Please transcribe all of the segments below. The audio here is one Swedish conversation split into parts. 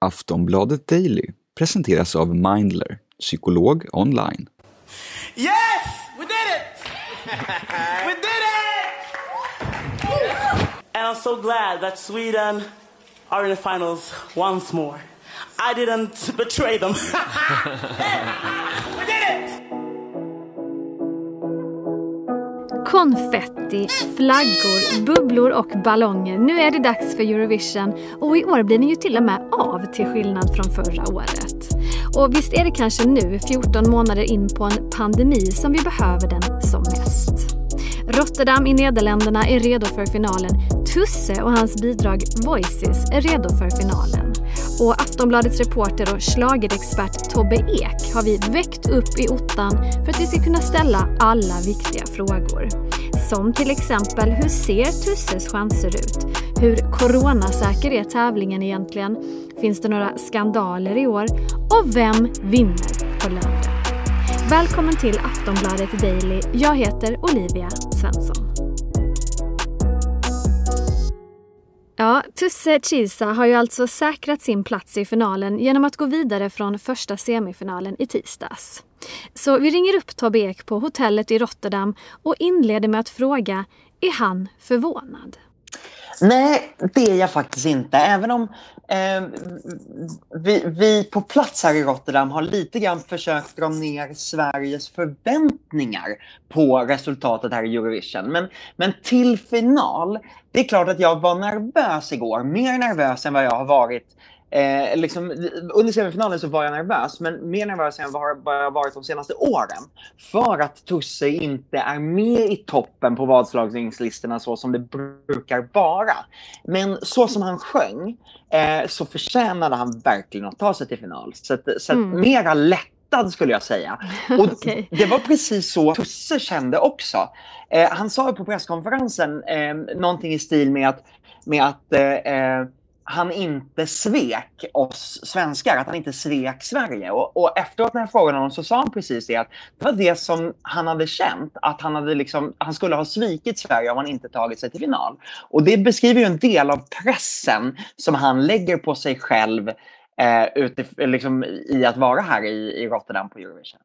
Aftonbladet Daily presenteras av Mindler, psykolog online. Yes! We did it! we did it! And I'm so glad that Sweden are in the finals once more. I didn't betray them. we Konfetti, flaggor, bubblor och ballonger. Nu är det dags för Eurovision och i år blir den ju till och med av till skillnad från förra året. Och visst är det kanske nu, 14 månader in på en pandemi, som vi behöver den som mest. Rotterdam i Nederländerna är redo för finalen. Tusse och hans bidrag Voices är redo för finalen. Och Aftonbladets reporter och schlagerexpert Tobbe Ek har vi väckt upp i ottan för att vi ska kunna ställa alla viktiga frågor. Som till exempel, hur ser Tusses chanser ut? Hur coronasäker är tävlingen egentligen? Finns det några skandaler i år? Och vem vinner på lördag? Välkommen till Aftonbladet Daily. Jag heter Olivia Svensson. Ja, Tusse Chisa har ju alltså säkrat sin plats i finalen genom att gå vidare från första semifinalen i tisdags. Så vi ringer upp Tobbe Ek på hotellet i Rotterdam och inleder med att fråga, är han förvånad? Nej, det är jag faktiskt inte. Även om eh, vi, vi, på plats här i Rotterdam har lite grann försökt dra ner Sveriges förväntningar på resultatet här i Eurovision. Men, men till final, det är klart att jag var nervös igår. Mer nervös än vad jag har varit Eh, liksom, under semifinalen så var jag nervös, men mer nervös än vad jag varit de senaste åren. För att Tusse inte är med i toppen på vadslagningslistorna så som det brukar vara. Men så som han sjöng eh, så förtjänade han verkligen att ta sig till final. Så, att, så att mm. mera lättad skulle jag säga. Och okay. Det var precis så Tusse kände också. Eh, han sa på presskonferensen eh, någonting i stil med att, med att eh, eh han inte svek oss svenskar, att han inte svek Sverige. Och, och efteråt när jag frågade honom så sa han precis det, att det var det som han hade känt, att han, hade liksom, han skulle ha svikit Sverige om han inte tagit sig till final. Och det beskriver ju en del av pressen som han lägger på sig själv eh, utif- liksom, i att vara här i, i Rotterdam på Eurovision.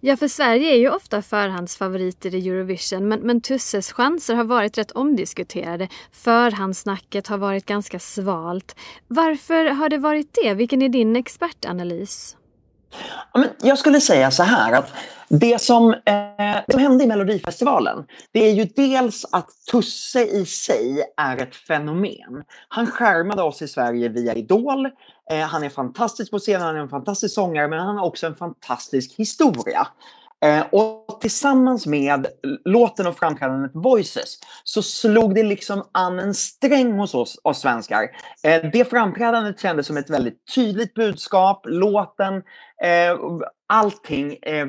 Ja, för Sverige är ju ofta förhandsfavoriter i Eurovision men, men Tusses chanser har varit rätt omdiskuterade. Förhandssnacket har varit ganska svalt. Varför har det varit det? Vilken är din expertanalys? Jag skulle säga så här att det som, eh, som hände i Melodifestivalen, det är ju dels att Tusse i sig är ett fenomen. Han skärmade oss i Sverige via Idol. Eh, han är fantastisk på scenen, han är en fantastisk sångare, men han har också en fantastisk historia. Eh, och tillsammans med låten och framträdandet Voices så slog det liksom an en sträng hos oss, oss svenskar. Eh, det framträdandet kändes som ett väldigt tydligt budskap. Låten, eh, allting eh,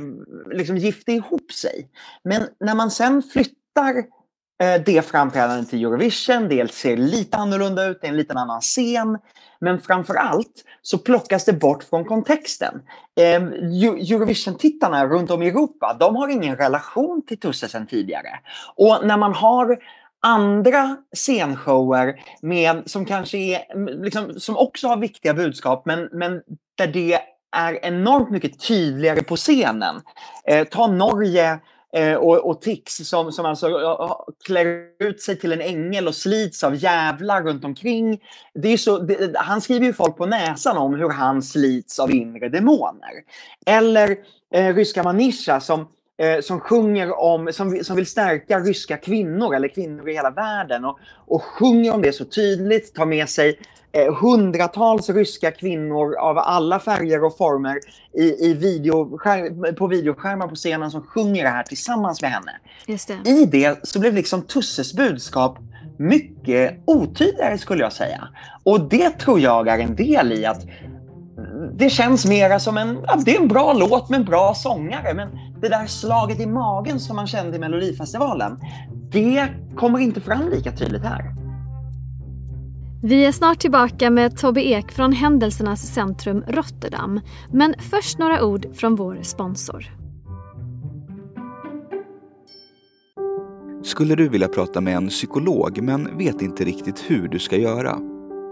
liksom gifte ihop sig. Men när man sen flyttar Eh, det framträdandet till Eurovision, det ser lite annorlunda ut, det är en liten annan scen. Men framför allt så plockas det bort från kontexten. Eh, Eurovision-tittarna runt om i Europa, de har ingen relation till Tusse sedan tidigare. Och när man har andra scenshower med, som kanske är, liksom, som också har viktiga budskap, men, men där det är enormt mycket tydligare på scenen. Eh, ta Norge Eh, och, och Tix som, som alltså klär ut sig till en ängel och slits av jävlar runt omkring. Det är så, det, han skriver ju folk på näsan om hur han slits av inre demoner. Eller eh, ryska Manisha som, eh, som sjunger om, som, som vill stärka ryska kvinnor eller kvinnor i hela världen och, och sjunger om det så tydligt, tar med sig eh, hundratals ryska kvinnor av alla färger och former i, i video, på videoskärmar på scenen som sjunger det här tillsammans med henne. Det. I det så blev liksom Tusses budskap mycket otydligare skulle jag säga. Och det tror jag är en del i att det känns mera som en, ja, det är en bra låt med en bra sångare, men det där slaget i magen som man kände i Melodifestivalen, det kommer inte fram lika tydligt här. Vi är snart tillbaka med Tobbe Ek från Händelsernas centrum Rotterdam. Men först några ord från vår sponsor. Skulle du vilja prata med en psykolog men vet inte riktigt hur du ska göra?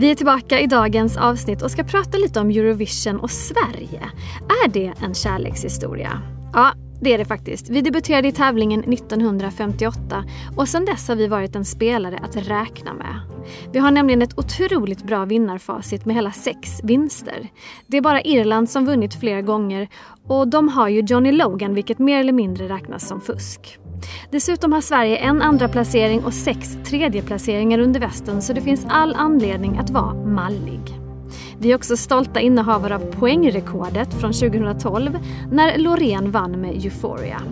Vi är tillbaka i dagens avsnitt och ska prata lite om Eurovision och Sverige. Är det en kärlekshistoria? Ja, det är det faktiskt. Vi debuterade i tävlingen 1958 och sedan dess har vi varit en spelare att räkna med. Vi har nämligen ett otroligt bra vinnarfacit med hela sex vinster. Det är bara Irland som vunnit flera gånger och de har ju Johnny Logan vilket mer eller mindre räknas som fusk. Dessutom har Sverige en andra placering och sex tredjeplaceringar under västen så det finns all anledning att vara mallig. Vi är också stolta innehavare av poängrekordet från 2012 när Loreen vann med Euphoria.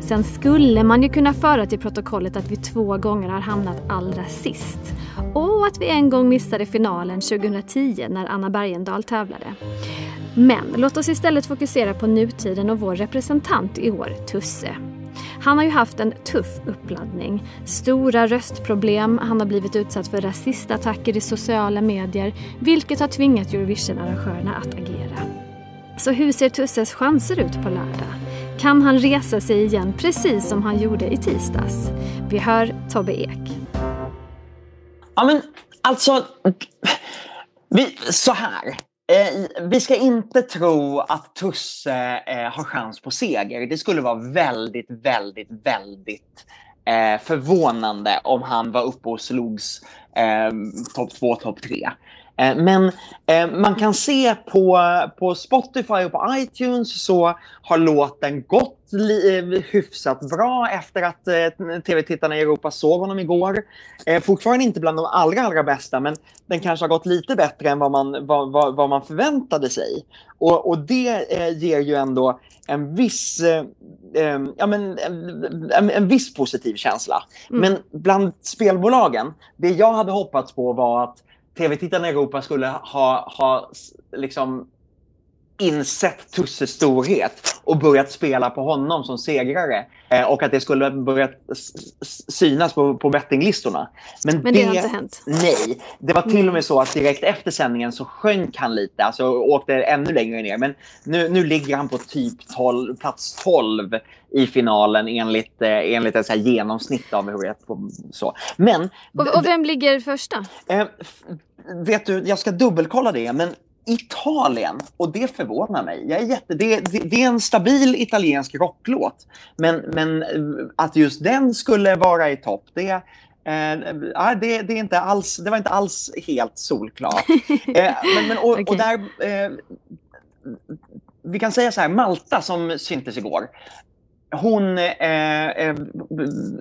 Sen skulle man ju kunna föra till protokollet att vi två gånger har hamnat allra sist. Och att vi en gång missade finalen 2010 när Anna Bergendahl tävlade. Men låt oss istället fokusera på nutiden och vår representant i år, Tusse. Han har ju haft en tuff uppladdning. Stora röstproblem, han har blivit utsatt för rasistattacker i sociala medier vilket har tvingat Eurovision-arrangörerna att agera. Så hur ser Tusses chanser ut på lördag? Kan han resa sig igen precis som han gjorde i tisdags? Vi hör Tobbe Ek. Ja, men alltså... Vi, så här. Eh, vi ska inte tro att Tusse eh, har chans på seger. Det skulle vara väldigt, väldigt, väldigt eh, förvånande om han var uppe och slogs eh, topp två, topp tre. Eh, men eh, man kan se på, på Spotify och på iTunes så har låten gått li, hyfsat bra efter att eh, tv-tittarna i Europa såg honom igår. fortfarande inte bland de allra, allra bästa, men den kanske har gått lite bättre än vad man, vad, vad, vad man förväntade sig. Och, och det ger ju ändå en viss, ja, men, en, en viss positiv känsla. Mm. Men bland spelbolagen, det jag hade hoppats på var att tv-tittarna i Europa skulle ha, ha liksom insett Tusses storhet och börjat spela på honom som segrare. Eh, och att det skulle börjat synas på, på bettinglistorna. Men, Men det, det, har inte hänt? Nej. Det var till och med så att direkt efter sändningen så sjönk han lite, alltså åkte ännu längre ner. Men nu, nu ligger han på typ 12, plats 12 i finalen enligt, eh, enligt ett så genomsnitt av hur det är. Så. Men, och, och vem ligger första? Eh, vet du, jag ska dubbelkolla det, men Italien, och det förvånar mig. Jag är jätte, det, det, det, är en stabil italiensk rocklåt. Men, men att just den skulle vara i topp, det, eh, det, det, är inte alls, det var inte alls helt solklart. eh, men, men, och, okay. och där, eh, vi kan säga så här, Malta som syntes igår. Hon, eh, eh, eh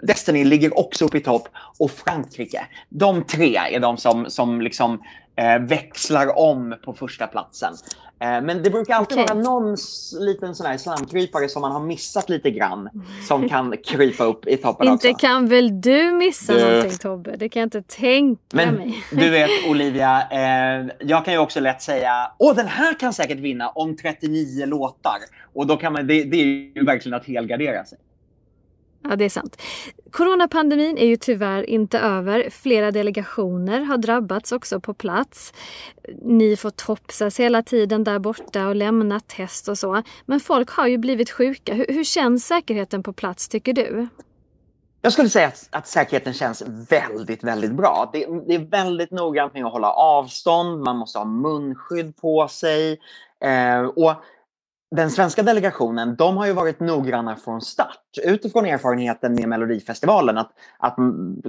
Destiny ligger också uppe i topp och Frankrike. De tre är de som, som liksom eh, växlar om på första platsen. Eh, men det brukar alltid okay. vara någon liten sån här slamkrypare som man har missat lite grann som kan krypa upp i toppen inte också. kan väl du missa du... någonting Tobbe? Det kan jag inte tänka Men, mig. Du vet Olivia, eh, jag kan ju också lätt säga åh den här kan säkert vinna om 39 låtar. Och då kan man, det, det är ju verkligen att helgardera sig. Ja, det är sant. Coronapandemin är ju tyvärr inte över. Flera delegationer har drabbats också på plats. Ni får topsas hela tiden där borta och lämna test och så. Men folk har ju blivit sjuka. Hur, hur känns säkerheten på plats tycker du? Jag skulle säga att, att, säkerheten känns väldigt, väldigt bra. Det, det, är väldigt noggrant med att hålla avstånd, man måste ha munskydd på sig. Eh, och den svenska delegationen, de har ju varit noggranna från start utifrån erfarenheten med Melodifestivalen att, att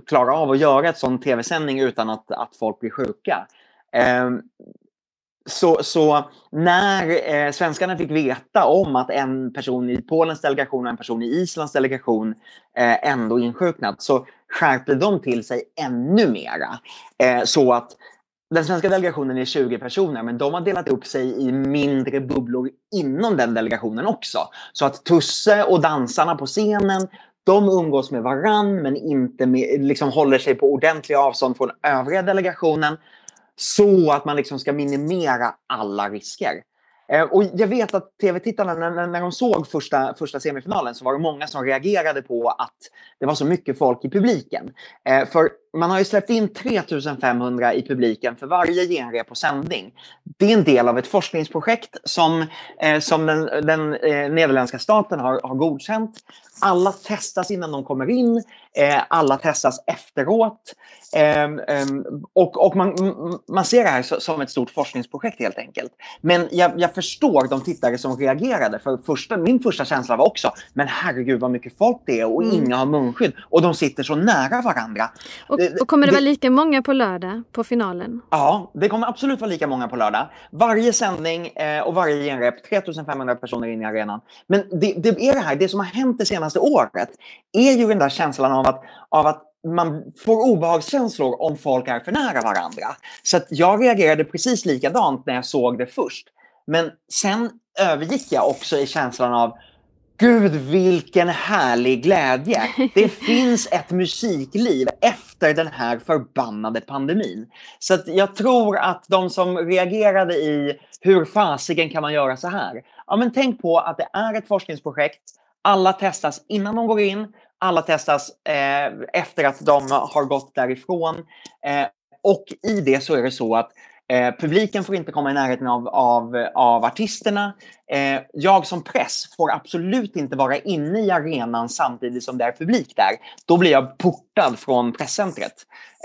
klara av att göra ett sån tv-sändning utan att, att folk blir sjuka. Eh, så, så, när eh, svenskarna fick veta om att en person i Polens delegation och en person i Islands delegation eh, ändå insjuknat så skärpte de till sig ännu mera. Eh, så att den svenska delegationen är 20 personer, men de har delat upp sig i mindre bubblor inom den delegationen också. Så att Tusse och dansarna på scenen, de umgås med varann men inte med, liksom håller sig på ordentliga avstånd från övriga delegationen så att man liksom ska minimera alla risker. Eh, och jag vet att tv-tittarna, när, när de såg första, första semifinalen så var det många som reagerade på att det var så mycket folk i publiken. Eh, för man har ju släppt in 3500 i publiken för varje genrep på sändning. Det är en del av ett forskningsprojekt som, eh, som den, den eh, nederländska staten har, har godkänt. Alla testas innan de kommer in, eh, alla testas efteråt. Ehm, ehm, och och man, man ser det här som ett stort forskningsprojekt helt enkelt. Men jag, jag förstår de tittare som reagerade. För första, min första känsla var också, men herregud vad mycket folk det är och mm. inga har munskydd. Och de sitter så nära varandra. Och och kommer det, det vara lika många på lördag på finalen? Ja, det kommer absolut vara lika många på lördag. Varje sändning eh, och varje genrep, 3500 personer in i arenan. Men det, det, är det här, det som har hänt det senaste året är ju den där känslan av att, av att man får obehagskänslor om folk är för nära varandra. Så jag reagerade precis likadant när jag såg det först. Men sen övergick jag också i känslan av Gud vilken härlig glädje! Det finns ett musikliv efter den här förbannade pandemin. Så jag tror att de som reagerade i hur fasiken kan man göra så här? Ja, men tänk på att det är ett forskningsprojekt. Alla testas innan de går in. Alla testas eh, efter att de har gått därifrån. Eh, och i det så är det så att Eh, publiken får inte komma i närheten av, av, av artisterna. Eh, jag som press får absolut inte vara inne i arenan samtidigt som det är publik där. Då blir jag portad från presscentret.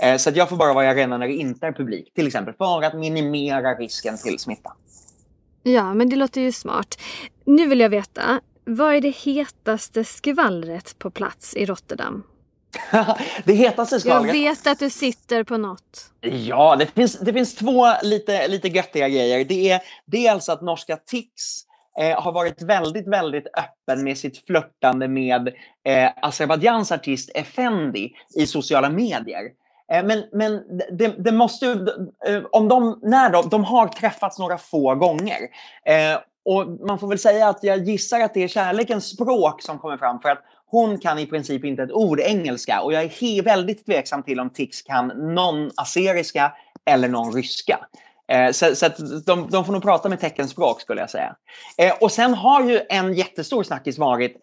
Eh, så att jag får bara vara i arenan när det inte är publik. Till exempel för att minimera risken till smitta. Ja, men det låter ju smart. Nu vill jag veta, vad är det hetaste skvallret på plats i Rotterdam? det hetaste skvallret. Jag vet att du sitter på något. Ja, det finns, det finns två lite, lite göttiga grejer. Det är dels att norska Tix eh, har varit väldigt, väldigt öppen med sitt flörtande med eh, Azerbajdzjans artist Effendi i sociala medier. Eh, men, men det, det måste eh, om de, när de, de har träffats några få gånger. Eh, och man får väl säga att jag gissar att det är kärlekens språk som kommer fram för att hon kan i princip inte ett ord engelska och jag är väldigt tveksam till om Tix kan någon aseriska eller någon ryska. Eh, så, så de, de, får nog prata med teckenspråk skulle jag säga. Eh, och sen har ju en jättestor snackis varit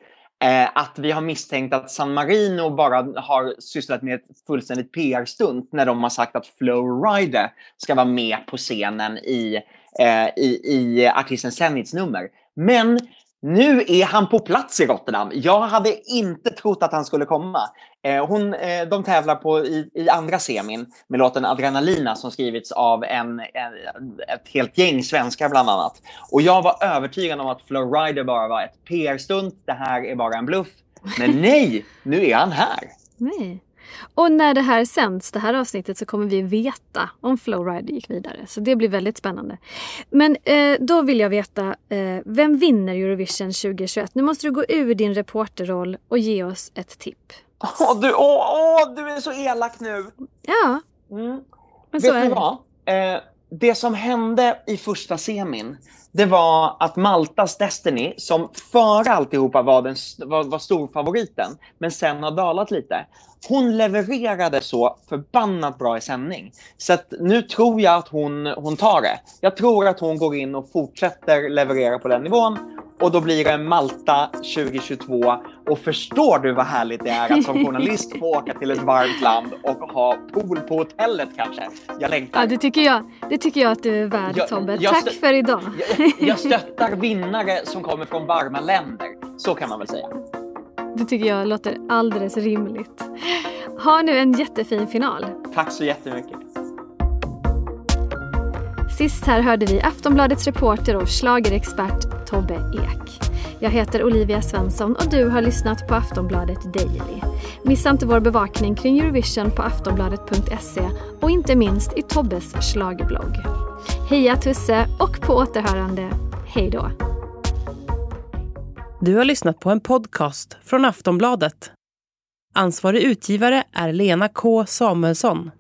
eh, att vi har misstänkt att San Marino bara har sysslat med ett fullständigt PR-stunt när de har sagt att Flow Rider ska vara med på scenen i, eh, i, i artisten Zenits nummer. Men nu är han på plats i Rotterdam. Jag hade inte trott att han skulle komma. Eh, hon, eh, de tävlar på, i, i, andra semin med låten Adrenalina som skrivits av en, en, ett helt gäng svenskar bland annat. Och jag var övertygad om att Flow Rider bara var ett PR-stunt. Det här är bara en bluff. Men nej, nu är han här. Nej. Och när det här sänds, det här avsnittet, så kommer vi veta om Flowrider gick vidare. Så det blir väldigt spännande. Men eh, då vill jag veta, eh, vem vinner Eurovision 2021? Nu måste du gå ur din reporterroll och ge oss ett tipp. Åh, du, åh, åh, du är så elak nu! Ja, mm. men så Vet är det. Vad? Eh, det som hände i första semin, det var att Maltas Destiny, som före alltihopa var, den, var, var storfavoriten, men sen har dalat lite. Hon levererade så förbannat bra i sändning. Så att nu tror jag att hon, hon tar det. Jag tror att hon går in och fortsätter leverera på den nivån. Och då blir det Malta 2022. Och förstår du vad härligt det är att som journalist få åka till ett varmt land och ha pool på hotellet kanske? Jag längtar. Ja, det tycker jag, det tycker jag att du är värd jag, Tobbe. Jag Tack för idag. Jag, jag stöttar vinnare som kommer från varma länder. Så kan man väl säga. Det tycker jag låter alldeles rimligt. Ha nu en jättefin final. Tack så jättemycket. Sist här hörde vi Aftonbladets reporter och slagerexpert Tobbe Ek. Jag heter Olivia Svensson och du har lyssnat på Aftonbladet Daily. Missa inte vår bevakning kring Eurovision på aftonbladet.se och inte minst i Tobbes slagblogg. Heja Tusse och på återhörande. Hej då! Du har lyssnat på en podcast från Aftonbladet. Ansvarig utgivare är Lena K Samuelsson.